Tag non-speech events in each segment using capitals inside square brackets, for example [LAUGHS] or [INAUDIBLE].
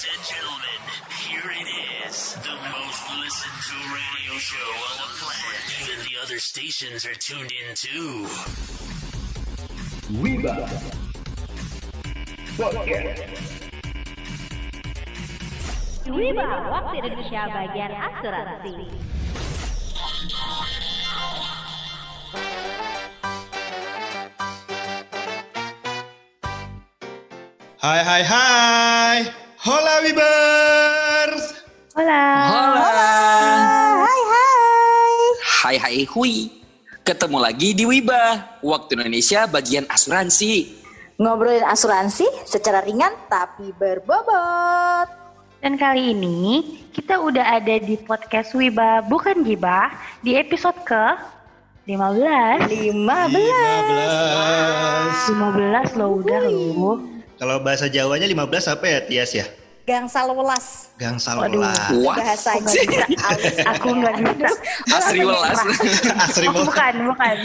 Ladies and gentlemen, here it is. The most listened to radio show on the planet. Even the other stations are tuned in too. Wiba Podcast Wiba, waktu Indonesia bagian asuransi. Hai hai hai. Hola Wibers. Hola. Hai hai. Hai hai hui. Ketemu lagi di Wiba, Waktu Indonesia bagian asuransi. Ngobrolin asuransi secara ringan tapi berbobot. Dan kali ini kita udah ada di podcast Wiba bukan Gibah di episode ke 15. 15. 15. 15 loh udah loh. Kalau bahasa Jawanya 15 apa ya Tias ya? Gangsal welas. Gangsal welas. Wah, Bahasa [LAUGHS] Aku nggak bisa. Aku nggak bisa. asri welas. Asri banget. bukan, bukan.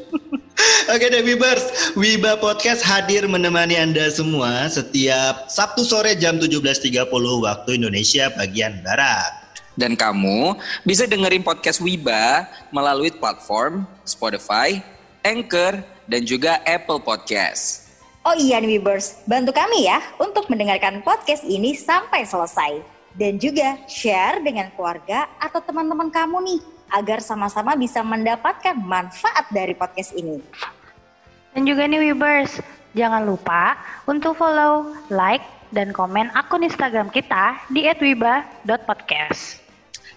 [LAUGHS] Oke deh Wibers, Wiba Podcast hadir menemani Anda semua setiap Sabtu sore jam 17.30 waktu Indonesia bagian Barat. Dan kamu bisa dengerin podcast Wiba melalui platform Spotify, Anchor, dan juga Apple Podcast. Oh iya nih Wibers, bantu kami ya untuk mendengarkan podcast ini sampai selesai. Dan juga share dengan keluarga atau teman-teman kamu nih agar sama-sama bisa mendapatkan manfaat dari podcast ini. Dan juga nih Wibers, jangan lupa untuk follow, like, dan komen akun Instagram kita di @wiba.podcast.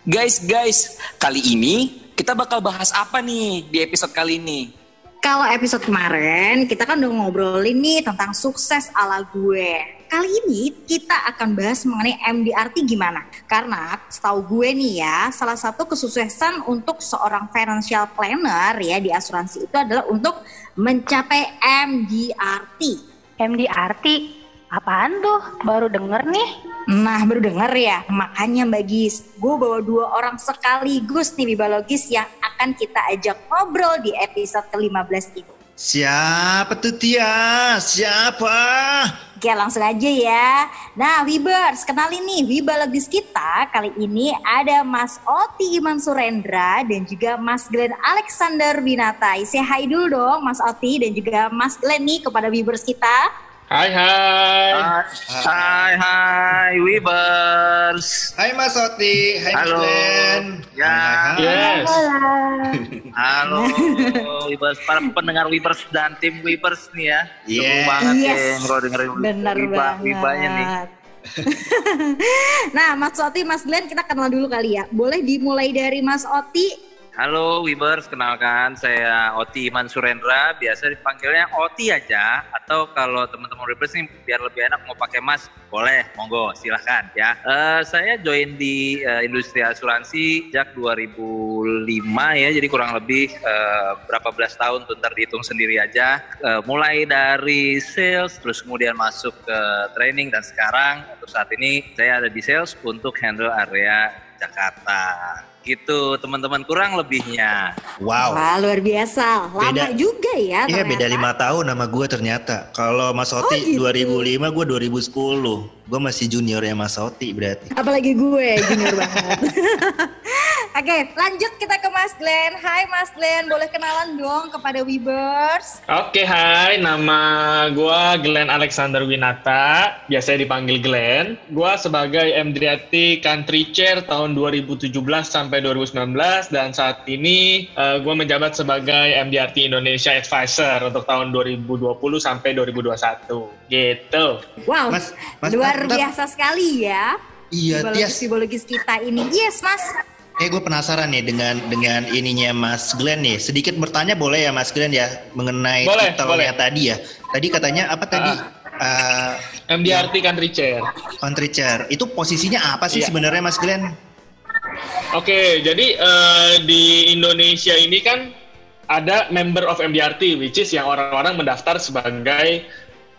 Guys, guys, kali ini kita bakal bahas apa nih di episode kali ini? Kalau episode kemarin kita kan udah ngobrolin nih tentang sukses ala gue. Kali ini kita akan bahas mengenai MDRT gimana. Karena setahu gue nih ya, salah satu kesuksesan untuk seorang financial planner ya di asuransi itu adalah untuk mencapai MDRT. MDRT, apaan tuh? Baru denger nih. Nah baru denger ya, makanya Mbak Gis, gue bawa dua orang sekaligus nih biologis yang akan kita ajak ngobrol di episode ke-15 itu. Siapa tuh Tias? Siapa? Oke langsung aja ya. Nah Wibers, kenalin nih Wibalogis kita kali ini ada Mas Oti Iman Surendra dan juga Mas Glenn Alexander Winata. Say hi dulu dong Mas Oti dan juga Mas Glenn nih kepada Wibers kita. Hai hai. Hai, hai, Webers. Hai Mas Oti, hai Mas Halo. Glenn. Ya. Hai, hai. Yes. Halo, [LAUGHS] Webers, para pendengar Webers dan tim Webers nih ya. Seru Yes. banget Yes. ya kalau dengerin Benar Wiba, banget. Wibanya nih. [LAUGHS] nah Mas Oti, Mas Glenn kita kenal dulu kali ya. Boleh dimulai dari Mas Oti. Halo Webers, kenalkan saya Oti Iman Surendra, biasa dipanggilnya Oti aja. Atau kalau teman-teman Webers nih biar lebih enak mau pakai Mas, boleh, monggo, silahkan ya. Eh, saya join di eh, industri asuransi sejak 2005 ya, jadi kurang lebih eh, berapa belas tahun tuh ntar dihitung sendiri aja. Eh, mulai dari sales, terus kemudian masuk ke training dan sekarang untuk saat ini saya ada di sales untuk handle area Jakarta. Gitu teman-teman kurang lebihnya. Wow. Wah luar biasa, lama Beda. juga ya. Iya beda lima tahun sama gue ternyata. Kalau Mas Oti gitu. 2005, gue 2010. Gue masih juniornya Mas Oti berarti. Apalagi gue junior banget. [LAUGHS] Oke, lanjut kita ke Mas Glenn. Hai Mas Glenn, boleh kenalan dong kepada Webers? Oke, hai. Nama gua Glenn Alexander Winata, biasanya dipanggil Glenn. Gua sebagai MDRT Country Chair tahun 2017 sampai 2019 dan saat ini eh, gua menjabat sebagai MDRT Indonesia Advisor untuk tahun 2020 sampai 2021. Gitu. Wow, Mas, Mas, luar bentar. biasa sekali ya. Iya, Tias. Biologis-biologis kita ini. Yes, Mas. Eh gue penasaran nih dengan dengan ininya Mas Glenn nih. Sedikit bertanya boleh ya Mas Glenn ya mengenai Boleh, titelnya boleh. tadi ya. Tadi katanya apa tadi? Eh, MDRT Country Chair. country chair. Itu posisinya apa sih Iya. sebenarnya Mas Glenn? Oke, jadi eh, di Indonesia ini kan ada member of MDRT, which is yang orang-orang mendaftar sebagai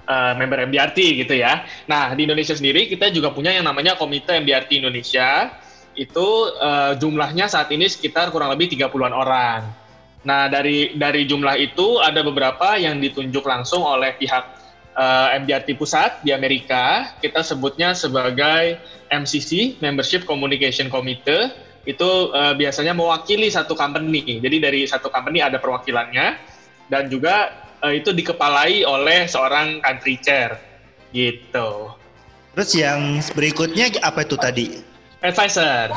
eh, member MDRT gitu ya. Nah, di Indonesia sendiri kita juga punya yang namanya Komite MDRT Indonesia. Itu eh, jumlahnya saat ini sekitar kurang lebih 30-an orang. Nah, dari dari jumlah itu ada beberapa yang ditunjuk langsung oleh pihak eh, MDRT pusat di Amerika, kita sebutnya sebagai MCC, Membership Communication Committee. Itu eh, biasanya mewakili satu company. Jadi dari satu company ada perwakilannya dan juga eh, itu dikepalai oleh seorang country chair gitu. Terus yang berikutnya apa itu tadi? Advisor.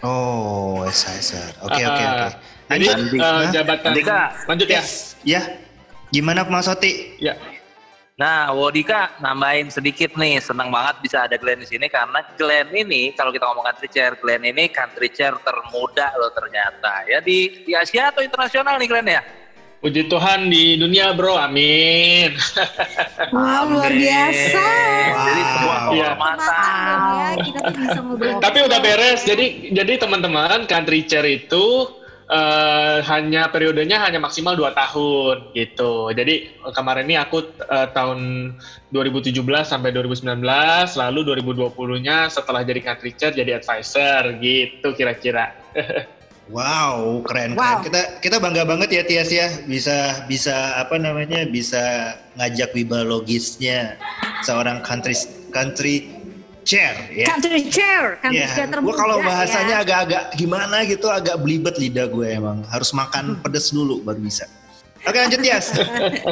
Oh, advisor. Oke, oke, Ah, oke. Jadi Lanjut. eh, Hah? jabatan Andika. lanjut ya. Ya. Gimana Mas Oti? Ya. Nah, Wodika nambahin sedikit nih, senang banget bisa ada Glenn di sini karena Glenn ini kalau kita ngomong country chair, Glenn ini country chair termuda loh ternyata. Ya di di Asia atau internasional nih Glenn ya? Puji Tuhan di dunia bro, amin. Wow, luar biasa. Jadi sebuah Wow. Iya. kehormatan. ya, kita tuh bisa ngobrol. [LAUGHS] Tapi udah beres. Jadi jadi teman-teman country chair itu eh, hanya periodenya hanya maksimal 2 tahun gitu. Jadi kemarin ini aku eh, tahun 2017 sampai 2019, lalu 2020-nya setelah jadi country chair jadi advisor gitu kira-kira. [LAUGHS] Wow, keren Wow. keren. Kita kita bangga banget ya Tias ya bisa bisa apa namanya bisa ngajak wiba logisnya seorang country country chair ya. Country chair, country Ya, chair gue termuda kalau ya. bahasanya agak-agak gimana gitu, agak belibet lidah gue emang. Harus makan pedes dulu baru bisa. Oke lanjut Tias.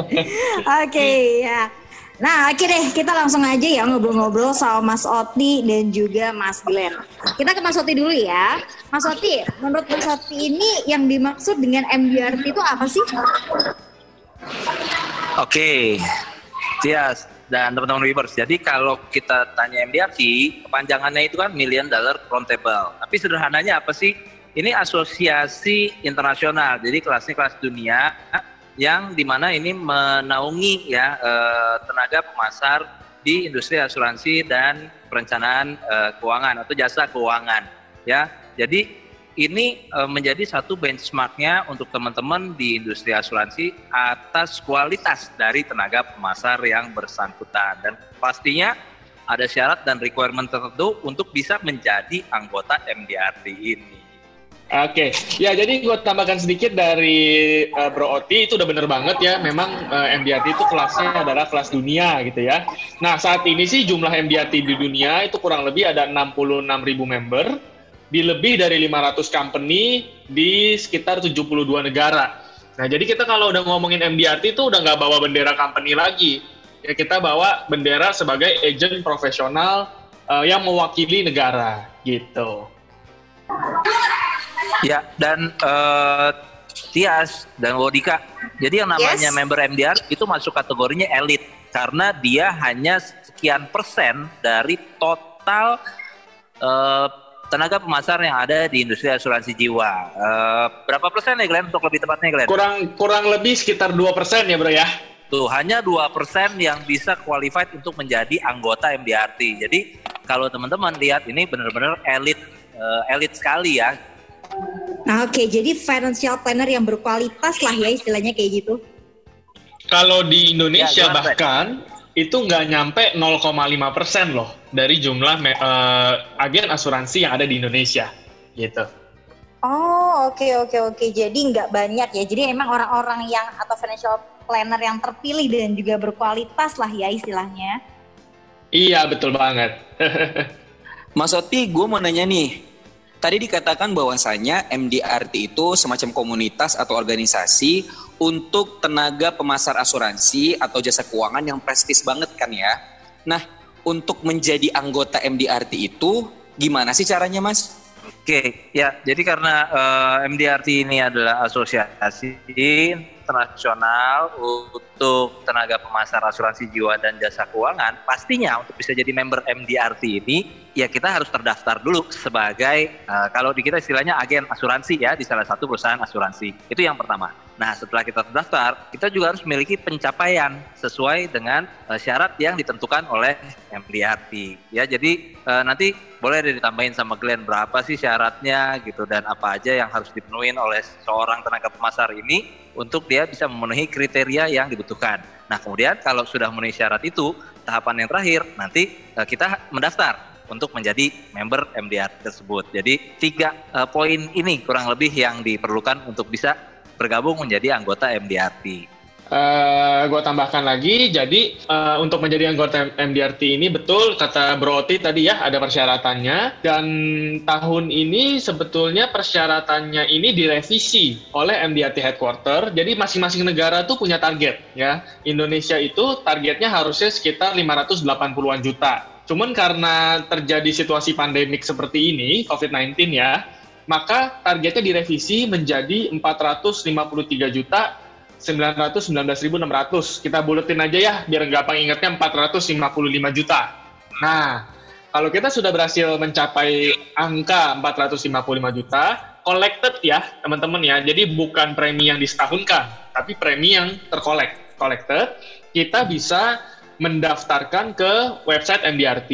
[LAUGHS] Oke ya. Nah, oke deh, kita langsung aja ya ngobrol-ngobrol sama Mas Oti dan juga Mas Glenn. Kita ke Mas Oti dulu ya. Mas Oti, menurut Mas Oti ini yang dimaksud dengan MDRT itu apa sih? Oke, Tias dan teman-teman Weavers. Jadi kalau kita tanya MDRT, kepanjangannya itu kan Million Dollar Roundtable. Tapi sederhananya apa sih? Ini asosiasi internasional, jadi kelasnya kelas dunia yang di mana ini menaungi ya eh, tenaga pemasar di industri asuransi dan perencanaan eh, keuangan atau jasa keuangan. Ya, jadi ini eh, menjadi satu benchmarknya untuk teman-teman di industri asuransi atas kualitas dari tenaga pemasar yang bersangkutan dan pastinya ada syarat dan requirement tertentu untuk bisa menjadi anggota MDRT ini. Oke, ya jadi gue tambahkan sedikit dari uh, Bro Oti itu udah bener banget ya. Memang uh, MDRT itu kelasnya adalah kelas dunia gitu ya. Nah saat ini sih jumlah MDRT di dunia itu kurang lebih ada 66 ribu member di lebih dari 500 company di sekitar 72 negara. Nah jadi kita kalau udah ngomongin MDRT itu udah nggak bawa bendera company lagi. Ya kita bawa bendera sebagai agent profesional uh, yang mewakili negara gitu. Ya, dan eh, Tias dan Wodika. Jadi yang namanya Yes. member MDR itu masuk kategorinya elit karena dia hanya sekian persen dari total eh, tenaga pemasar yang ada di industri asuransi jiwa. Eh, berapa persen ya Glenn untuk lebih tepatnya Glenn? Kurang kurang lebih sekitar 2% ya bro ya. Tuh, hanya 2% yang bisa qualified untuk menjadi anggota MDRT. Jadi kalau teman-teman lihat ini benar-benar elit eh, elit sekali ya Nah, oke, jadi financial planner yang berkualitas lah ya istilahnya kayak gitu. Kalau di Indonesia Ya, bahkan itu nggak nyampe 0,5 persen loh dari jumlah eh, agen asuransi yang ada di Indonesia gitu. Oh, oke oke oke. Jadi nggak banyak ya. Jadi emang orang-orang yang atau financial planner yang terpilih dan juga berkualitas lah ya istilahnya. Iya betul banget. [LAUGHS] Mas Oti, gue mau nanya nih. Tadi dikatakan bahwasanya MDRT itu semacam komunitas atau organisasi untuk tenaga pemasar asuransi atau jasa keuangan yang prestis banget kan ya. Nah, untuk menjadi anggota MDRT itu gimana sih caranya, Mas? Oke, ya. Jadi karena eh, MDRT ini adalah asosiasi internasional untuk tenaga pemasar asuransi jiwa dan jasa keuangan, pastinya untuk bisa jadi member MDRT ini, ya kita harus terdaftar dulu sebagai eh, kalau di kita istilahnya agen asuransi ya di salah satu perusahaan asuransi. Itu yang pertama. Nah, setelah kita terdaftar, kita juga harus memiliki pencapaian sesuai dengan eh, syarat yang ditentukan oleh MDRT. Ya, jadi eh, nanti boleh ditambahin sama Glenn berapa sih syaratnya gitu dan apa aja yang harus dipenuhi oleh seorang tenaga pemasar ini untuk dia bisa memenuhi kriteria yang dibutuhkan. Nah, kemudian kalau sudah memenuhi syarat itu, tahapan yang terakhir nanti eh, kita mendaftar untuk menjadi member MDR tersebut. Jadi tiga eh, poin ini kurang lebih yang diperlukan untuk bisa bergabung menjadi anggota MDRT. eh gue tambahkan lagi, jadi eh, untuk menjadi anggota MDRT ini betul kata Bro Oti tadi ya ada persyaratannya dan tahun ini sebetulnya persyaratannya ini direvisi oleh MDRT headquarter. Jadi masing-masing negara tuh punya target ya. Indonesia itu targetnya harusnya sekitar 580-an juta. Cuman karena terjadi situasi pandemik seperti ini, COVID-19 ya, maka targetnya direvisi menjadi 453 juta 919.600. Kita buletin aja ya, biar gampang ingatnya 455 juta. Nah, kalau kita sudah berhasil mencapai angka 455 juta, collected ya, teman-teman ya. Jadi bukan premi yang disetahunkan, tapi premi yang terkolek. Collected, kita bisa mendaftarkan ke website MDRT.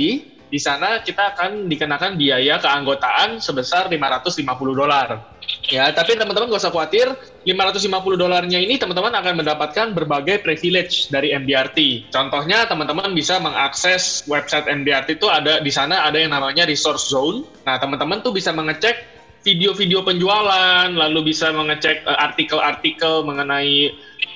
Di sana kita akan dikenakan biaya keanggotaan sebesar 550 dolar. Ya, tapi teman-teman gak usah khawatir, 550 dolarnya ini teman-teman akan mendapatkan berbagai privilege dari MDRT. Contohnya teman-teman bisa mengakses website MDRT itu ada di sana ada yang namanya resource zone. Nah, teman-teman tuh bisa mengecek video-video penjualan, lalu bisa mengecek uh, artikel-artikel mengenai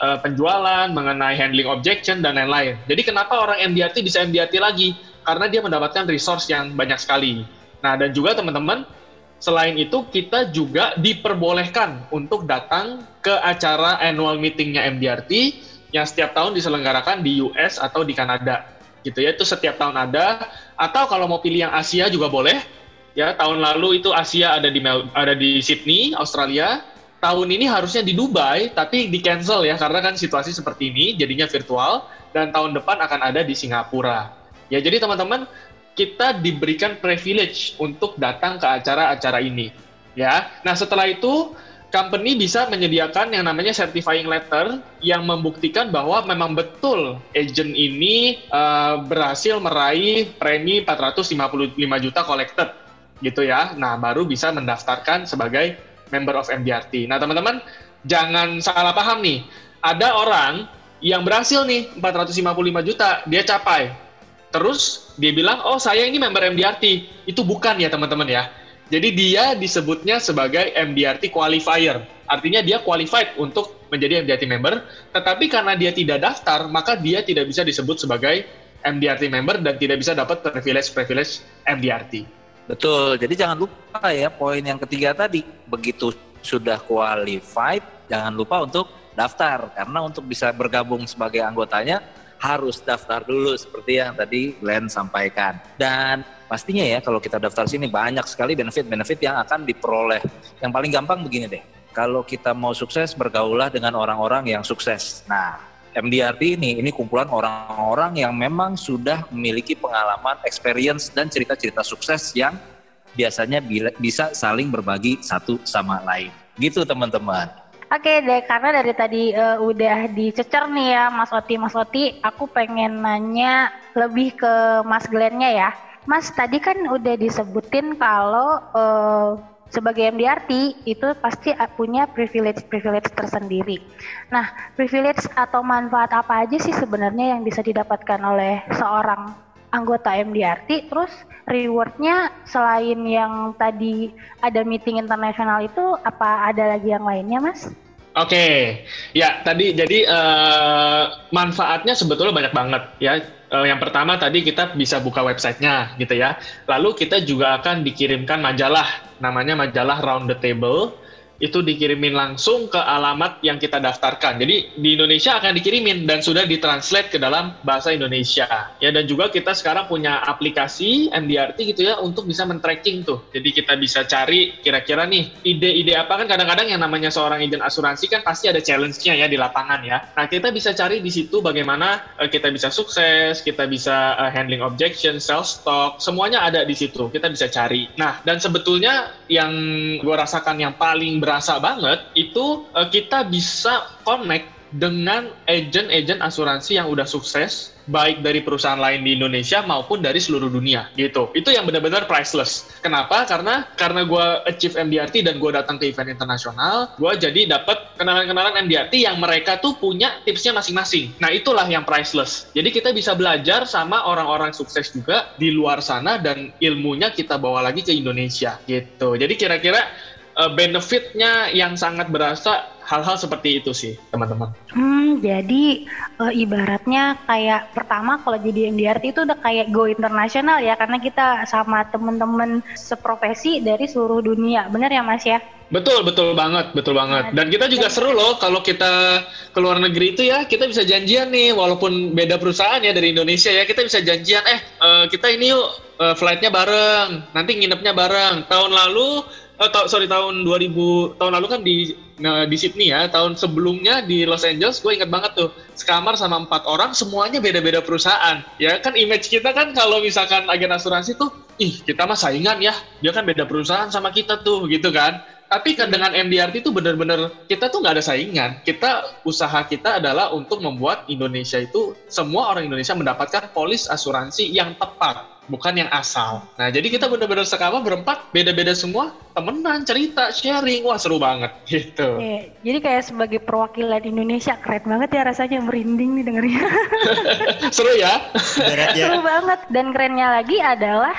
uh, penjualan, mengenai handling objection dan lain-lain. Jadi kenapa orang MDRT bisa MDRT lagi? Karena dia mendapatkan resource yang banyak sekali. Nah, dan juga teman-teman Selain itu, kita juga diperbolehkan untuk datang ke acara annual meetingnya MDRT yang setiap tahun diselenggarakan di US atau di Kanada. Gitu ya, itu setiap tahun ada. Atau kalau mau pilih yang Asia juga boleh. Ya, tahun lalu itu Asia ada di Mel ada di Sydney, Australia. Tahun ini harusnya di Dubai, tapi di cancel ya karena kan situasi seperti ini, jadinya virtual. Dan tahun depan akan ada di Singapura. Ya, jadi teman-teman kita diberikan privilege untuk datang ke acara-acara ini. Ya, nah setelah itu company bisa menyediakan yang namanya certifying letter yang membuktikan bahwa memang betul agent ini uh, berhasil meraih premi 455 juta collected gitu ya. Nah, baru bisa mendaftarkan sebagai member of MDRT. Nah, teman-teman jangan salah paham nih. Ada orang yang berhasil nih 455 juta dia capai Terus dia bilang, oh saya ini member MDRT. Itu bukan ya teman-teman ya. Jadi dia disebutnya sebagai MDRT qualifier. Artinya dia qualified untuk menjadi MDRT member, tetapi karena dia tidak daftar, maka dia tidak bisa disebut sebagai MDRT member dan tidak bisa dapat privilege-privilege MDRT. Betul, jadi jangan lupa ya poin yang ketiga tadi, begitu sudah qualified, jangan lupa untuk daftar, karena untuk bisa bergabung sebagai anggotanya, harus daftar dulu seperti yang tadi Glenn sampaikan. Dan pastinya ya kalau kita daftar sini banyak sekali benefit-benefit yang akan diperoleh. Yang paling gampang begini deh. Kalau kita mau sukses bergaulah dengan orang-orang yang sukses. Nah, MDRT ini ini kumpulan orang-orang yang memang sudah memiliki pengalaman, experience dan cerita-cerita sukses yang biasanya bisa saling berbagi satu sama lain. Gitu teman-teman. Oke deh, karena dari tadi uh, udah dicecer nih ya Mas Oti, Mas Oti, aku pengen nanya lebih ke Mas Glennya ya. Mas tadi kan udah disebutin kalau uh, sebagai MDRT itu pasti punya privilege-privilege tersendiri. Nah, privilege atau manfaat apa aja sih sebenarnya yang bisa didapatkan oleh seorang anggota MDRT? Terus rewardnya selain yang tadi ada meeting internasional itu apa ada lagi yang lainnya mas? Oke, okay. ya tadi jadi uh, manfaatnya sebetulnya banyak banget ya. Uh, yang pertama tadi kita bisa buka websitenya gitu ya. Lalu kita juga akan dikirimkan majalah, namanya majalah Round the Table itu dikirimin langsung ke alamat yang kita daftarkan. Jadi di Indonesia akan dikirimin dan sudah ditranslate ke dalam bahasa Indonesia. Ya dan juga kita sekarang punya aplikasi MDRT gitu ya untuk bisa men-tracking tuh. Jadi kita bisa cari kira-kira nih ide-ide apa kan kadang-kadang yang namanya seorang agent asuransi kan pasti ada challenge-nya ya di lapangan ya. Nah, kita bisa cari di situ bagaimana uh, kita bisa sukses, kita bisa uh, handling objection, sell stock, semuanya ada di situ. Kita bisa cari. Nah, dan sebetulnya yang gue rasakan yang paling berasa banget itu uh, kita bisa connect dengan agent-agent asuransi yang udah sukses baik dari perusahaan lain di Indonesia maupun dari seluruh dunia gitu. Itu yang benar-benar priceless. Kenapa? Karena karena gue achieve MDRT dan gue datang ke event internasional, gue jadi dapat kenalan-kenalan MDRT yang mereka tuh punya tipsnya masing-masing. Nah itulah yang priceless. Jadi kita bisa belajar sama orang-orang sukses juga di luar sana dan ilmunya kita bawa lagi ke Indonesia gitu. Jadi kira-kira uh, benefitnya yang sangat berasa hal-hal seperti itu sih teman-teman. Hmm, jadi eh, ibaratnya kayak pertama kalau jadi MDRT itu udah kayak go internasional ya karena kita sama temen-temen seprofesi dari seluruh dunia. Bener ya Mas ya? Betul, betul banget, betul banget. Dan kita juga seru loh kalau kita ke luar negeri itu ya, kita bisa janjian nih, walaupun beda perusahaan ya dari Indonesia ya, kita bisa janjian, eh eh, kita ini yuk eh, flightnya bareng, nanti nginepnya bareng. Tahun lalu, eh, ta- sorry tahun 2000, tahun lalu kan di nah, di Sydney ya, tahun sebelumnya di Los Angeles, gue inget banget tuh, sekamar sama empat orang, semuanya beda-beda perusahaan. Ya kan image kita kan kalau misalkan agen asuransi tuh, ih kita mah saingan ya, dia kan beda perusahaan sama kita tuh, gitu kan. Tapi kan dengan MDRT itu benar-benar kita tuh nggak ada saingan. Kita usaha kita adalah untuk membuat Indonesia itu semua orang Indonesia mendapatkan polis asuransi yang tepat, bukan yang asal. Nah, jadi kita benar-benar sekamar berempat, beda-beda semua, temenan, cerita, sharing, wah seru banget [LAUGHS] gitu. Iya, jadi kayak sebagai perwakilan Indonesia keren banget ya rasanya merinding nih dengernya. [LAUGHS] seru ya? Ibaratnya [LAUGHS] Seru banget dan kerennya lagi adalah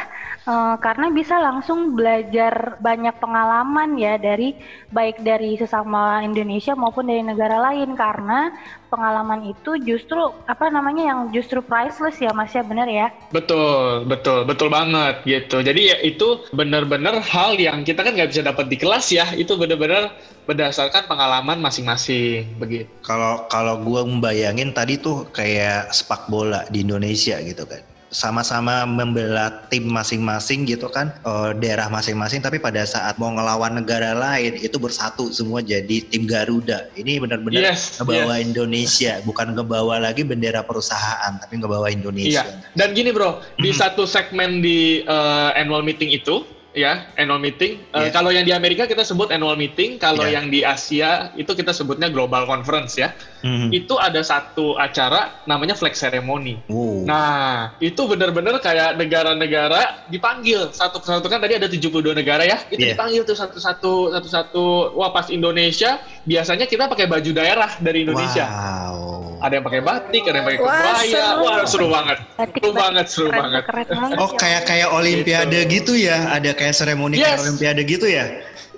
eh, karena bisa langsung belajar banyak pengalaman ya dari baik dari sesama Indonesia maupun dari negara lain karena pengalaman itu justru apa namanya yang justru priceless ya Mas ya benar ya? Betul, betul, betul banget gitu. Jadi ya itu benar-benar hal yang kita kan nggak bisa dapat di kelas ya. Itu benar-benar berdasarkan pengalaman masing-masing begitu. Kalau kalau gue membayangin tadi tuh kayak sepak bola di Indonesia gitu kan. Sama-sama membela tim masing-masing gitu kan, eh, daerah masing-masing. Tapi pada saat mau ngelawan negara lain itu bersatu semua jadi tim Garuda. Ini benar-benar Yes, ngebawa yes. Indonesia, bukan ngebawa lagi bendera perusahaan, tapi ngebawa Indonesia. Iya. Dan gini bro, di satu segmen di eh, annual meeting itu, ya annual meeting. eh, Iya. Kalau yang di Amerika kita sebut annual meeting, kalau Iya. yang di Asia itu kita sebutnya global conference ya. Mhm. Itu ada satu acara namanya flag ceremony. Wow. Nah, itu benar-benar kayak negara-negara dipanggil satu persatu kan tadi ada 72 negara ya. Itu Iya. dipanggil tuh satu-satu satu-satu. Wah, pas Indonesia biasanya kita pakai baju daerah dari Indonesia. Wow. Ada yang pakai batik, ada yang pakai Wah, kebaya. seru. Wah, seru banget. Batik, Seru batik, banget, seru keren, banget. Keren banget. Oh ya. kayak kayak Olimpiade gitu ya, ada kayak seremoni kayak Yes. Olimpiade gitu ya?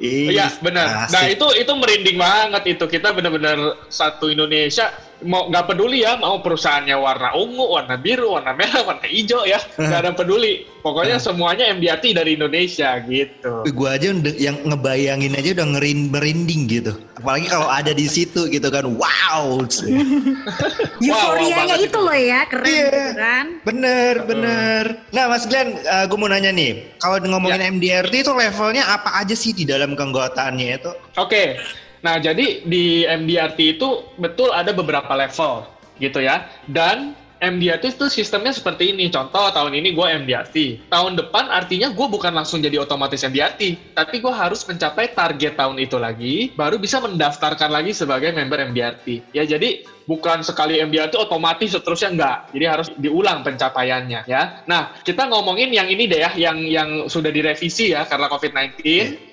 Iya, benar. Nah, itu itu merinding banget itu. Kita benar-benar satu Indonesia mau nggak peduli ya mau perusahaannya warna ungu, warna biru, warna merah, warna hijau ya. Nggak ada peduli. Pokoknya semuanya MDRT dari Indonesia gitu. gue aja udah- yang ngebayangin aja udah ngerin merinding gitu. Apalagi kalau ada di situ gitu kan, wow. [LAUGHS] Euforianya banget itu loh ya, keren Iya. gitu kan. Bener, bener. Nah, Mas Glenn, gue mau nanya nih, kalau ngomongin Ya. MDRT itu levelnya apa aja sih di dalam keanggotaannya itu? Oke. Nah, jadi di MDRT itu betul ada beberapa level gitu ya. Dan MDRT itu sistemnya seperti ini. Contoh tahun ini gue MDRT. Tahun depan artinya gue bukan langsung jadi otomatis MDRT, tapi gue harus mencapai target tahun itu lagi, baru bisa mendaftarkan lagi sebagai member MDRT. Ya jadi bukan sekali MDRT otomatis seterusnya enggak. Jadi harus diulang pencapaiannya ya. Nah kita ngomongin yang ini deh ya, yang yang sudah direvisi ya karena COVID-19,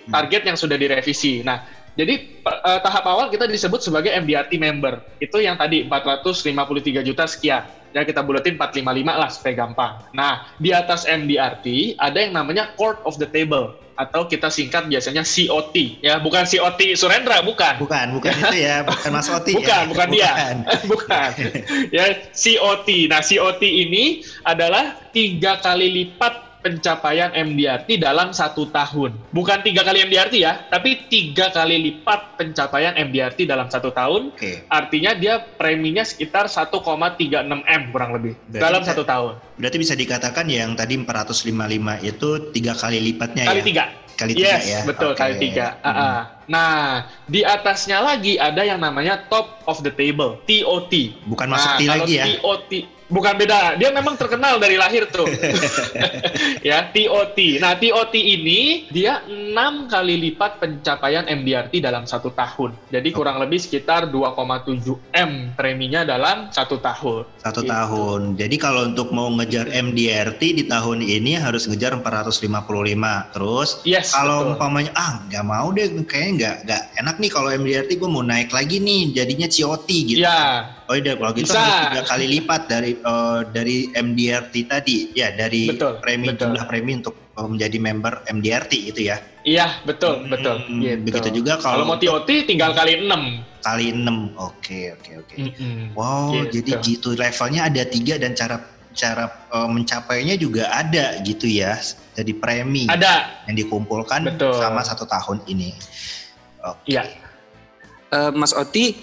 target yang sudah direvisi. Nah jadi eh, tahap awal kita disebut sebagai MDRT member. Itu yang tadi 453 juta sekian. Ya kita buletin 455 lah supaya gampang. Nah, di atas MDRT ada yang namanya Court of the Table atau kita singkat biasanya COT ya, bukan COT Surendra, bukan. Bukan, bukan [LAUGHS] itu ya, bukan Mas Oti Bukan, ya. bukan dia. Bukan. [LAUGHS] bukan. [LAUGHS] Ya, COT. Nah, COT ini adalah tiga kali lipat pencapaian MDRT dalam satu tahun. Bukan tiga kali MDRT ya, tapi tiga kali lipat pencapaian MDRT dalam satu tahun. Oke, Artinya dia preminya sekitar 1,36 M kurang lebih Berarti dalam bisa- satu tahun. berarti bisa dikatakan yang tadi 455 itu tiga kali lipatnya Kali ya? tiga. Kali tiga yes, ya? betul Oke. kali tiga. Ah, Hmm. ah. Nah, di atasnya lagi ada yang namanya top of the table, TOT. Bukan Mas Nah, Oti kalau lagi ya? TOT bukan beda. Dia memang terkenal dari lahir tuh. [LAUGHS] ya, TOT. Nah, TOT ini dia enam kali lipat pencapaian MDRT dalam satu tahun. Jadi kurang lebih sekitar 2,7 M preminya dalam satu tahun. Satu Gitu. tahun. Jadi kalau untuk mau ngejar MDRT di tahun ini harus ngejar 455. Terus Yes, kalau betul. umpamanya ah nggak mau deh kayaknya nggak nggak enak nih kalau MDRT gue mau naik lagi nih jadinya COT gitu. Ya, Oh iya, kalau gitu Bisa. tiga kali lipat dari eh, dari MDRT tadi, ya dari Betul, premi betul. jumlah premi untuk eh, menjadi member MDRT itu ya. Iya, betul, Hmm, betul. Gitu. begitu juga Kalau kalau mau TOT tinggal kali 6. Kali 6. Oke, oke, oke. Mm-mm. Wow, Gitu. jadi gitu levelnya ada tiga dan cara cara eh, mencapainya juga ada gitu ya. Jadi premi Ada. yang dikumpulkan Betul. sama satu tahun ini. Oke. Iya. Eh, Mas Oti,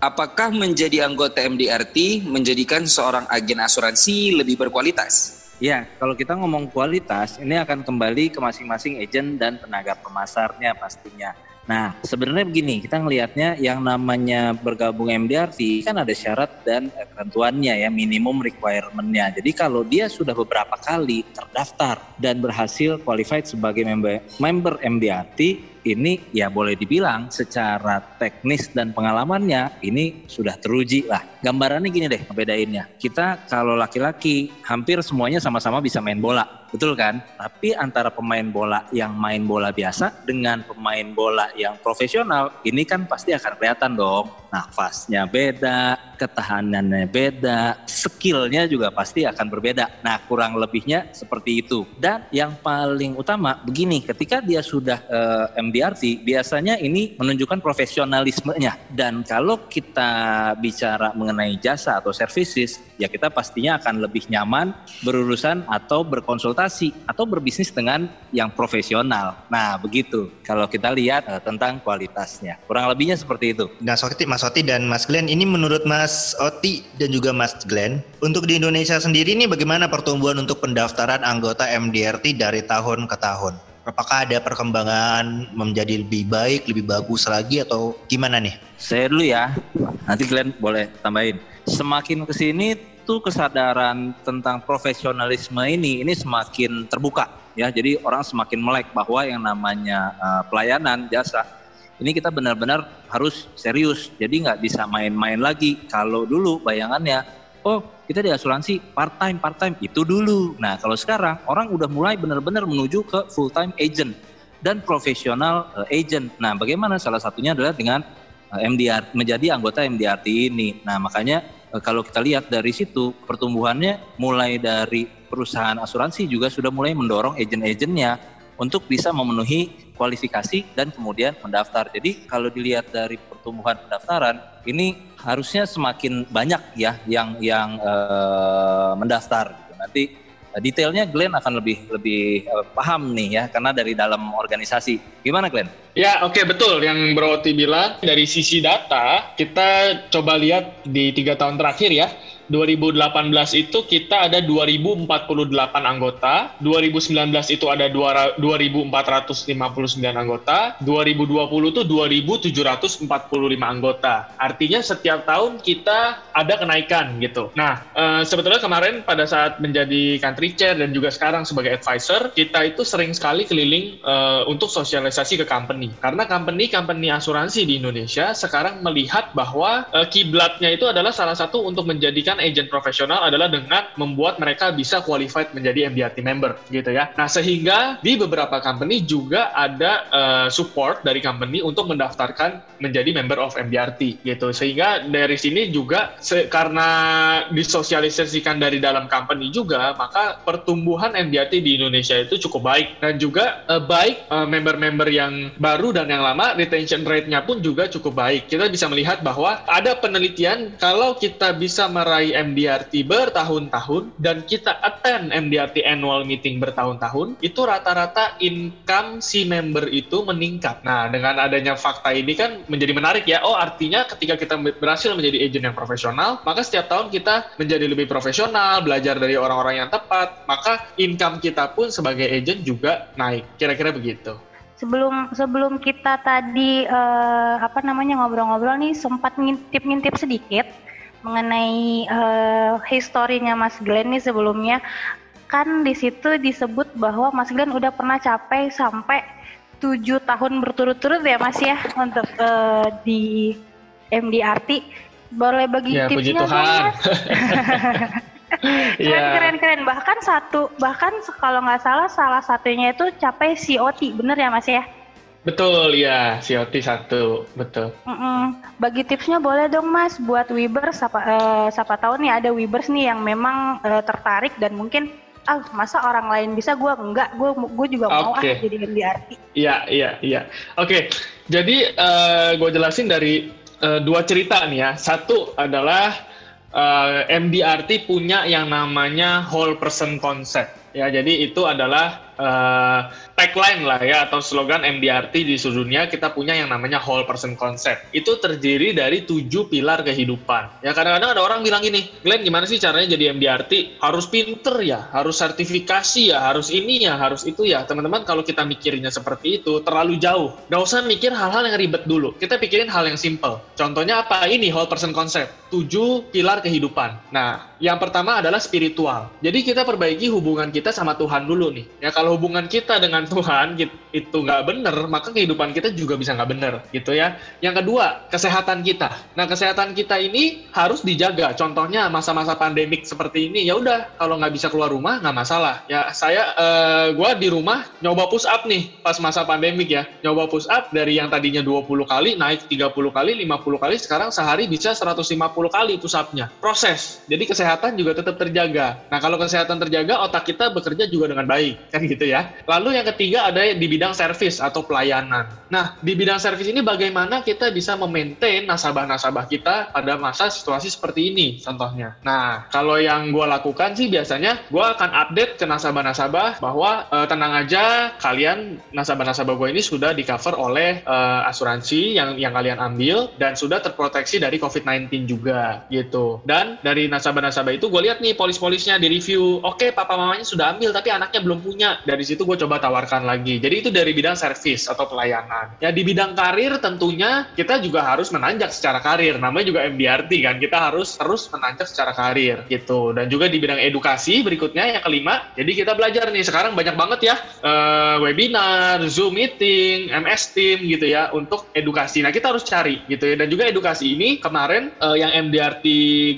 apakah menjadi anggota MDRT menjadikan seorang agen asuransi lebih berkualitas? Ya, kalau kita ngomong kualitas, ini akan kembali ke masing-masing agent dan tenaga pemasarnya pastinya. Nah, sebenarnya begini, kita ngelihatnya yang namanya bergabung MDRT kan ada syarat dan ketentuannya ya, minimum requirement-nya. Jadi kalau dia sudah beberapa kali terdaftar dan berhasil qualified sebagai member, member MDRT, ini ya boleh dibilang secara teknis dan pengalamannya ini sudah teruji lah. Gambarannya gini deh ngebedainnya. Kita kalau laki-laki hampir semuanya sama-sama bisa main bola. Betul kan? Tapi antara pemain bola yang main bola biasa dengan pemain bola yang profesional, ini kan pasti akan kelihatan dong. Nafasnya beda, ketahanannya beda, skillnya juga pasti akan berbeda. Nah, kurang lebihnya seperti itu. Dan yang paling utama begini, ketika dia sudah eh, MDRT, biasanya ini menunjukkan profesionalismenya. Dan kalau kita bicara mengenai jasa atau services, ya kita pastinya akan lebih nyaman berurusan atau berkonsultasi atau berbisnis dengan yang profesional. Nah, begitu. Kalau kita lihat eh, tentang kualitasnya. Kurang lebihnya seperti itu. Nah, Soti, Mas Oti dan Mas Glenn, ini menurut Mas Oti dan juga Mas Glenn, untuk di Indonesia sendiri ini bagaimana pertumbuhan untuk pendaftaran anggota MDRT dari tahun ke tahun? Apakah ada perkembangan menjadi lebih baik, lebih bagus lagi atau gimana nih? Saya dulu ya, nanti Glenn boleh tambahin. Semakin ke sini tuh kesadaran tentang profesionalisme ini ini semakin terbuka ya. Jadi orang semakin melek bahwa yang namanya uh, pelayanan jasa ini kita benar-benar harus serius. Jadi nggak bisa main-main lagi. Kalau dulu bayangannya, oh kita di asuransi part time part time itu dulu. Nah kalau sekarang orang udah mulai benar-benar menuju ke full time agent dan profesional uh, agent. Nah bagaimana salah satunya adalah dengan uh, MDR menjadi anggota MDRT ini. Nah makanya uh, kalau kita lihat dari situ pertumbuhannya mulai dari perusahaan asuransi juga sudah mulai mendorong agent-agentnya untuk bisa memenuhi kualifikasi dan kemudian mendaftar. Jadi kalau dilihat dari pertumbuhan pendaftaran ini harusnya semakin banyak ya yang yang eh, mendaftar. Gitu. Nanti eh, detailnya Glenn akan lebih lebih eh, paham nih ya karena dari dalam organisasi. Gimana Glenn? Ya, oke betul yang Bro Oti bilang. Dari sisi data, kita coba lihat di tiga tahun terakhir ya. 2018 itu kita ada 2048 anggota, 2019 itu ada 2 2459 anggota, 2020 itu 2745 anggota. Artinya setiap tahun kita ada kenaikan gitu. Nah, eh, sebetulnya kemarin pada saat menjadi country chair dan juga sekarang sebagai advisor, kita itu sering sekali keliling eh, untuk sosialisasi ke company. Karena company-company asuransi di Indonesia sekarang melihat bahwa eh, kiblatnya itu adalah salah satu untuk menjadikan agent profesional adalah dengan membuat mereka bisa qualified menjadi MDRT member gitu ya. Nah, sehingga di beberapa company juga ada eh, support dari company untuk mendaftarkan menjadi member of MDRT gitu. Sehingga dari sini juga karena disosialisasikan dari dalam company juga, maka pertumbuhan MDRT di Indonesia itu cukup baik dan juga eh, baik eh, member-member yang baru dan yang lama retention rate-nya pun juga cukup baik. Kita bisa melihat bahwa ada penelitian kalau kita bisa meraih MDRT bertahun-tahun dan kita attend MDRT annual meeting bertahun-tahun, itu rata-rata income si member itu meningkat. Nah, dengan adanya fakta ini kan menjadi menarik ya. Oh, artinya ketika kita berhasil menjadi agent yang profesional, maka setiap tahun kita menjadi lebih profesional, belajar dari orang-orang yang tepat, maka income kita pun sebagai agent juga naik. Kira-kira begitu. Sebelum sebelum kita tadi eh, apa namanya ngobrol-ngobrol nih sempat ngintip-ngintip sedikit mengenai eh, historinya Mas Glenn nih sebelumnya kan di situ disebut bahwa Mas Glenn udah pernah capai sampai tujuh tahun berturut-turut ya Mas ya untuk eh, di MDRT. Boleh bagi Ya, tipsnya dong. Mas? keren [LAUGHS] Iya. keren keren bahkan satu bahkan kalau nggak salah salah satunya itu capai COT bener ya mas ya Betul, ya. COT satu, betul. Mm-mm. Bagi tipsnya boleh dong Mas buat Webers siapa eh, siapa tahu nih ada Webers nih yang memang eh, tertarik dan mungkin ah masa orang lain bisa gua enggak gua gua juga mau ah jadi MDRT. Iya, iya, iya. Oke, jadi gue jelasin dari eh, dua cerita nih ya. Satu adalah eh, MDRT punya yang namanya whole person concept. Ya, jadi itu adalah eh, tagline lah ya atau slogan MDRT di seluruh dunia kita punya yang namanya whole person concept. Itu terdiri dari tujuh pilar kehidupan. Ya kadang-kadang ada orang bilang gini, Glenn gimana sih caranya jadi MDRT? Harus pinter ya, harus sertifikasi ya, harus ini ya, harus itu ya. Teman-teman kalau kita mikirnya seperti itu terlalu jauh. Gak usah mikir hal-hal yang ribet dulu. Kita pikirin hal yang simple. Contohnya apa? Ini whole person concept. Tujuh pilar kehidupan. Nah, yang pertama adalah spiritual. Jadi kita perbaiki hubungan kita sama Tuhan dulu nih. Ya kalau hubungan kita dengan Tuhan git- itu nggak bener, maka kehidupan kita juga bisa nggak bener, gitu ya. Yang kedua, kesehatan kita. Nah, kesehatan kita ini harus dijaga. Contohnya masa-masa pandemik seperti ini, ya udah kalau nggak bisa keluar rumah nggak masalah. Ya saya, eh, gua di rumah nyoba push up nih pas masa pandemik ya. Nyoba push up dari yang tadinya 20 kali naik 30 kali, 50 kali, sekarang sehari bisa 150 kali push up-nya. Proses. Jadi kesehatan juga tetap terjaga. Nah, kalau kesehatan terjaga, otak kita bekerja juga dengan baik, kan gitu ya. Lalu yang ketiga ada di bidang servis atau pelayanan. Nah, di bidang servis ini bagaimana kita bisa memaintain nasabah-nasabah kita pada masa situasi seperti ini, contohnya. Nah, kalau yang gue lakukan sih biasanya gue akan update ke nasabah-nasabah bahwa eh, tenang aja, kalian nasabah-nasabah gue ini sudah di cover oleh eh, asuransi yang yang kalian ambil dan sudah terproteksi dari COVID-19 juga, gitu. Dan dari nasabah-nasabah itu gue lihat nih polis-polisnya di review, oke papa mamanya sudah ambil tapi anaknya belum punya. Dari situ gue coba tawarkan lagi. Jadi itu dari bidang servis atau pelayanan. Ya di bidang karir tentunya kita juga harus menanjak secara karir. Namanya juga MDRT kan. Kita harus terus menanjak secara karir gitu. Dan juga di bidang edukasi berikutnya yang kelima. Jadi kita belajar nih sekarang banyak banget ya eh, webinar, Zoom meeting, MS Team gitu ya untuk edukasi. Nah kita harus cari gitu ya. Dan juga edukasi ini kemarin eh, yang MDRT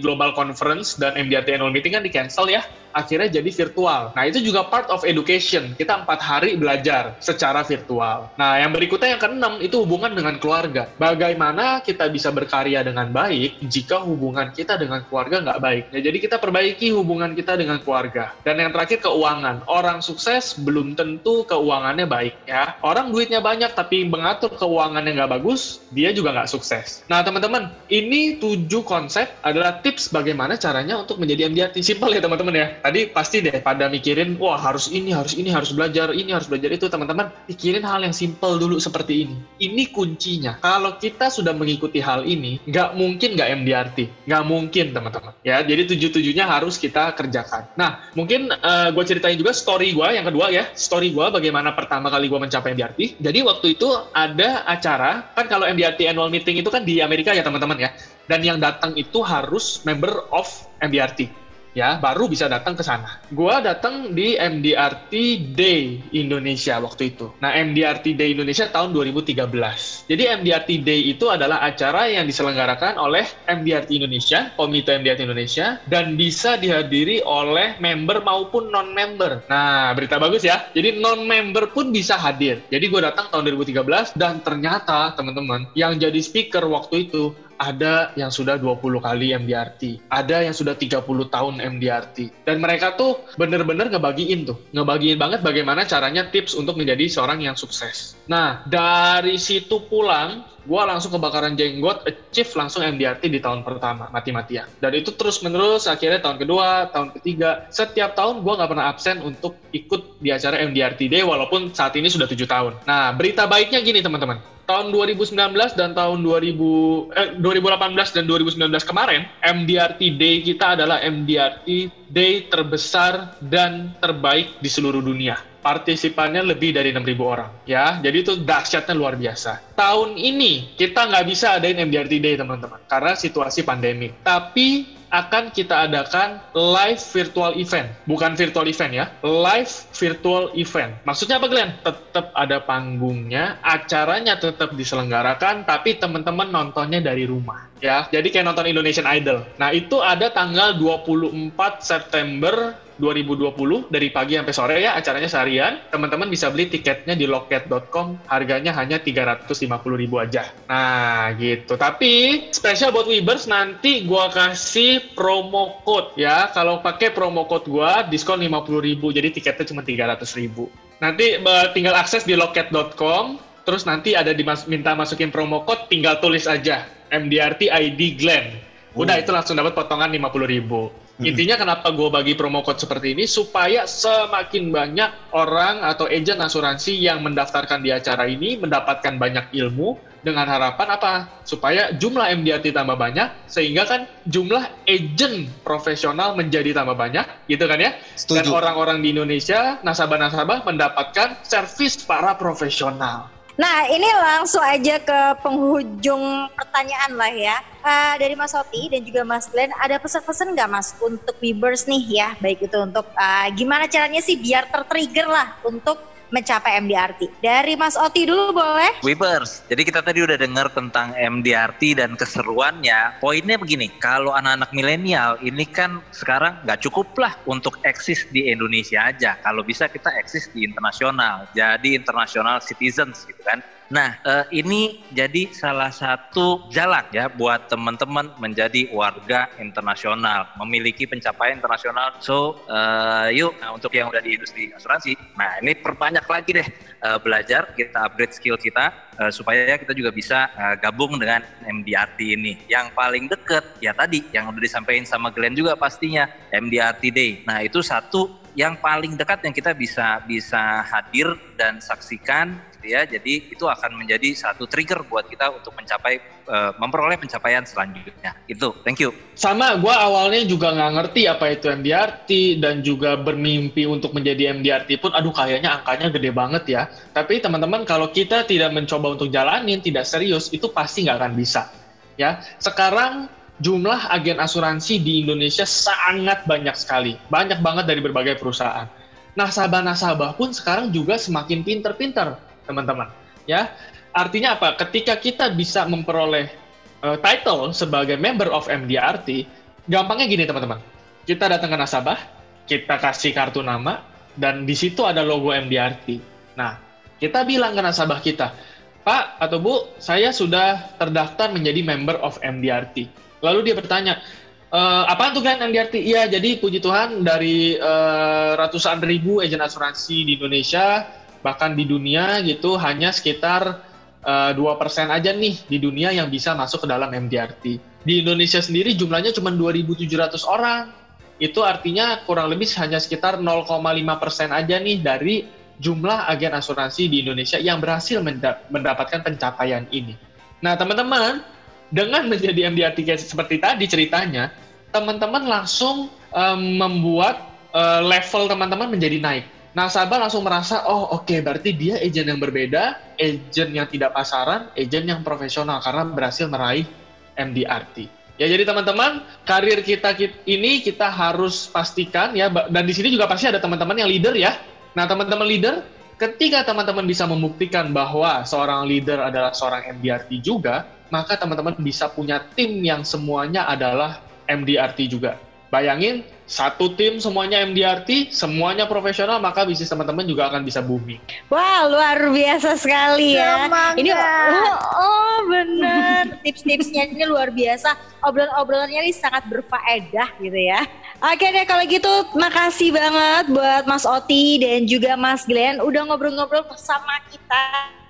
Global Conference dan MDRT Annual Meeting kan di cancel ya akhirnya jadi virtual. Nah, itu juga part of education. Kita empat hari belajar secara virtual. Nah, yang berikutnya yang keenam itu hubungan dengan keluarga. Bagaimana kita bisa berkarya dengan baik jika hubungan kita dengan keluarga nggak baik. Ya, jadi kita perbaiki hubungan kita dengan keluarga. Dan yang terakhir keuangan. Orang sukses belum tentu keuangannya baik ya. Orang duitnya banyak tapi mengatur keuangannya nggak bagus, dia juga nggak sukses. Nah, teman-teman, ini tujuh konsep adalah tips bagaimana caranya untuk menjadi MDRT. Simple ya, teman-teman ya tadi pasti deh pada mikirin wah harus ini harus ini harus belajar ini harus belajar itu. Teman-teman pikirin hal yang simple dulu seperti ini. Ini kuncinya. Kalau kita sudah mengikuti hal ini nggak mungkin nggak MDRT nggak mungkin teman-teman. Ya jadi tujuh tujuhnya harus kita kerjakan. Nah mungkin gue ceritain juga story gue yang kedua ya. Story gue bagaimana pertama kali gue mencapai MDRT jadi waktu itu ada acara kan kalau MDRT annual meeting itu kan di Amerika ya teman-teman ya. Dan yang datang itu harus member of MDRT ya baru bisa datang ke sana. Gua datang di MDRT Day Indonesia waktu itu. Nah, MDRT Day Indonesia tahun 2013. Jadi MDRT Day itu adalah acara yang diselenggarakan oleh MDRT Indonesia, Komite MDRT Indonesia dan bisa dihadiri oleh member maupun non-member. Nah, berita bagus ya. Jadi non-member pun bisa hadir. Jadi gue datang tahun 2013 dan ternyata teman-teman yang jadi speaker waktu itu ada yang sudah 20 kali MDRT, ada yang sudah 30 tahun MDRT. Dan mereka tuh bener-bener ngebagiin tuh, ngebagiin banget bagaimana caranya tips untuk menjadi seorang yang sukses. Nah, dari situ pulang, gue langsung kebakaran jenggot, achieve langsung MDRT di tahun pertama, mati-matian. Dan itu terus-menerus, akhirnya tahun kedua, tahun ketiga, setiap tahun gue nggak pernah absen untuk ikut di acara MDRT Day, walaupun saat ini sudah tujuh tahun. Nah, berita baiknya gini teman-teman, tahun 2019 dan tahun 2000 eh, 2018 dan 2019 kemarin MDRT Day kita adalah MDRT Day terbesar dan terbaik di seluruh dunia. Partisipannya lebih dari 6.000 orang, ya. Jadi itu dahsyatnya luar biasa. Tahun ini kita nggak bisa adain MDRT Day, teman-teman, karena situasi pandemi. Tapi akan kita adakan live virtual event. Bukan virtual event ya, live virtual event. Maksudnya apa Glenn? Tetap ada panggungnya, acaranya tetap diselenggarakan, tapi teman-teman nontonnya dari rumah. Ya, jadi kayak nonton Indonesian Idol. Nah, itu ada tanggal 24 September 2020 dari pagi sampai sore ya acaranya seharian. Teman-teman bisa beli tiketnya di loket.com. Harganya hanya 350.000 aja. Nah, gitu. Tapi spesial buat Webers nanti gua kasih promo code ya. Kalau pakai promo code gua diskon 50.000. Jadi tiketnya cuma 300.000. Nanti tinggal akses di loket.com terus nanti ada dimas minta masukin promo code tinggal tulis aja MDRT ID Glenn. Udah itu langsung dapat potongan 50.000. Intinya kenapa gue bagi promo code seperti ini supaya semakin banyak orang atau agent asuransi yang mendaftarkan di acara ini mendapatkan banyak ilmu dengan harapan apa? Supaya jumlah MDRT tambah banyak sehingga kan jumlah agent profesional menjadi tambah banyak gitu kan ya. Dan Setuju. orang-orang di Indonesia, nasabah-nasabah mendapatkan servis para profesional. Nah, ini langsung aja ke penghujung pertanyaan lah ya. Eh, dari Mas Oti dan juga Mas Glenn, ada pesan-pesan nggak Mas untuk Webers nih ya? Baik itu untuk eh, gimana caranya sih biar tertrigger lah untuk mencapai MDRT. Dari Mas Oti dulu boleh? Weavers, jadi kita tadi udah dengar tentang MDRT dan keseruannya. Poinnya begini, kalau anak-anak milenial ini kan sekarang nggak cukup lah untuk eksis di Indonesia aja. Kalau bisa kita eksis di internasional, jadi international citizens gitu kan. Nah, eh, ini jadi salah satu jalan ya buat teman-teman menjadi warga internasional, memiliki pencapaian internasional. So, eh, yuk nah, untuk yang udah di industri asuransi, nah ini perbanyak lagi deh eh, belajar, kita upgrade skill kita eh, supaya kita juga bisa eh, gabung dengan MDRT ini. Yang paling deket ya tadi yang udah disampaikan sama Glenn juga pastinya MDRT Day. Nah, itu satu yang paling dekat yang kita bisa bisa hadir dan saksikan gitu ya. Jadi itu akan menjadi satu trigger buat kita untuk mencapai eh, memperoleh pencapaian selanjutnya. Itu. Thank you. Sama, gue awalnya juga nggak ngerti apa itu MDRT dan juga bermimpi untuk menjadi MDRT pun, aduh kayaknya angkanya gede banget ya. Tapi teman-teman kalau kita tidak mencoba untuk jalanin, tidak serius, itu pasti nggak akan bisa. Ya, sekarang jumlah agen asuransi di Indonesia sangat banyak sekali, banyak banget dari berbagai perusahaan. Nasabah-nasabah pun sekarang juga semakin pinter-pinter, teman-teman. Ya, artinya apa? Ketika kita bisa memperoleh uh, title sebagai member of MDRT, gampangnya gini teman-teman. Kita datang ke nasabah, kita kasih kartu nama, dan di situ ada logo MDRT. Nah, kita bilang ke nasabah kita, Pak atau Bu, saya sudah terdaftar menjadi member of MDRT. Lalu dia bertanya, e, apaan tuh kan MDRT? Iya, jadi puji Tuhan dari eh, ratusan ribu agen asuransi di Indonesia, bahkan di dunia gitu, hanya sekitar dua persen aja nih di dunia yang bisa masuk ke dalam MDRT. Di Indonesia sendiri jumlahnya cuma 2.700 orang. Itu artinya kurang lebih hanya sekitar 0,5 persen aja nih dari jumlah agen asuransi di Indonesia yang berhasil menda- mendapatkan pencapaian ini. Nah, teman-teman, dengan menjadi MDRT seperti tadi ceritanya, teman-teman langsung em, membuat eh, level teman-teman menjadi naik. Nasabah langsung merasa, oh oke, berarti dia agent yang berbeda, agent yang tidak pasaran, agent yang profesional karena berhasil meraih MDRT. Ya jadi teman-teman, karir kita kit- ini kita harus pastikan ya, dan di sini juga pasti ada teman-teman yang leader ya. Nah teman-teman leader, ketika teman-teman bisa membuktikan bahwa seorang leader adalah seorang MDRT juga, maka teman-teman bisa punya tim yang semuanya adalah MDRT juga. Bayangin, satu tim semuanya MDRT, semuanya profesional, maka bisnis teman-teman juga akan bisa booming. Wah, luar biasa sekali ya. Semangat. Ini oh, oh bener. [LAUGHS] Tips-tipsnya ini luar biasa. Obrolan-obrolannya ini sangat berfaedah gitu ya. Oke deh kalau gitu makasih banget buat Mas Oti dan juga Mas Glenn udah ngobrol-ngobrol bersama kita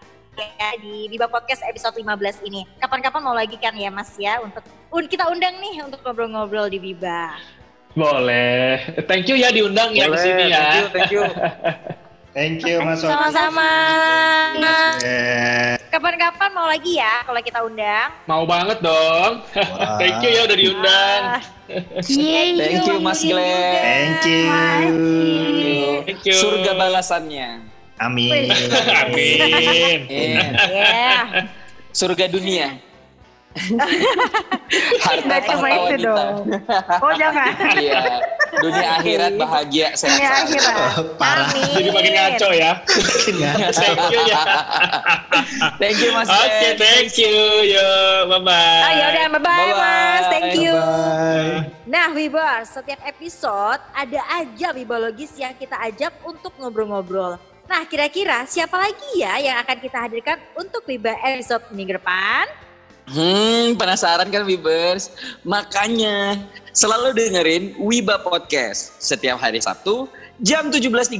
ya di Biba Podcast episode 15 ini. Kapan-kapan mau lagi kan ya Mas ya untuk un- kita undang nih untuk ngobrol-ngobrol di Biba. Boleh. Thank you ya diundang ya di Boleh, sini ya. Thank you, thank you. [LAUGHS] Thank you Mas. Sama-sama. Kapan-kapan mau lagi ya kalau kita undang. Mau banget dong. Wah. [LAUGHS] Thank you ya udah diundang. Ah, [LAUGHS] Thank you Mas Glenn. Thank you. Thank you. Surga balasannya. [LAUGHS] Amin. Amin. Eh, Ya. surga dunia. [LAUGHS] Harta cuma tahta itu wanita. dong. Oh jangan. Iya. Dunia akhirat bahagia sehat. akhirat. Parah. Amin. Jadi makin ngaco ya. [LAUGHS] Thank you ya. Thank you Mas Oke, Glenn. thank you. Yo, bye bye. Oh ya udah bye bye Bye-bye. Mas, thank you. Bye. Nah, Wibers, setiap episode ada aja wibologis yang kita ajak untuk ngobrol-ngobrol. Nah, kira-kira siapa lagi ya yang akan kita hadirkan untuk Wiba episode minggu depan? Hmm, penasaran kan Wibers? Makanya selalu dengerin Wiba Podcast setiap hari Sabtu jam 17.30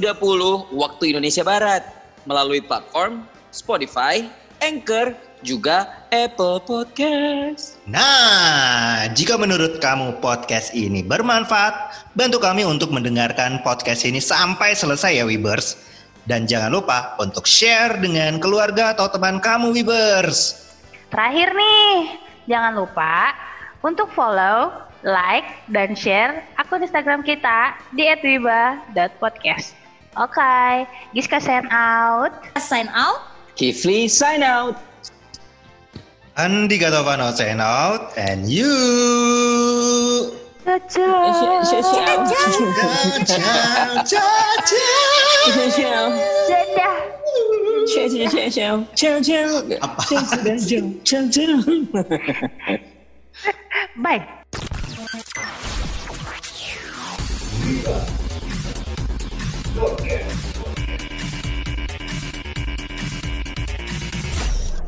waktu Indonesia Barat melalui platform Spotify, Anchor, juga Apple Podcast. Nah, jika menurut kamu podcast ini bermanfaat, bantu kami untuk mendengarkan podcast ini sampai selesai ya Wibers. Dan jangan lupa untuk share dengan keluarga atau teman kamu Wibers. Terakhir nih, jangan lupa untuk follow, like, dan share akun Instagram kita di @wiba.podcast. Oke, okay, Giska sign out. Sign out. Kifli sign out. Andika Tovano sign out and you. 谢谢谢谢啊！谢谢谢谢啊！谢谢谢谢谢谢啊！悄悄悄悄，拜。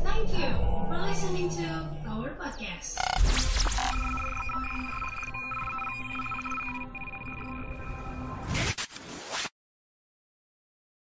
Thank you for listening to our podcast.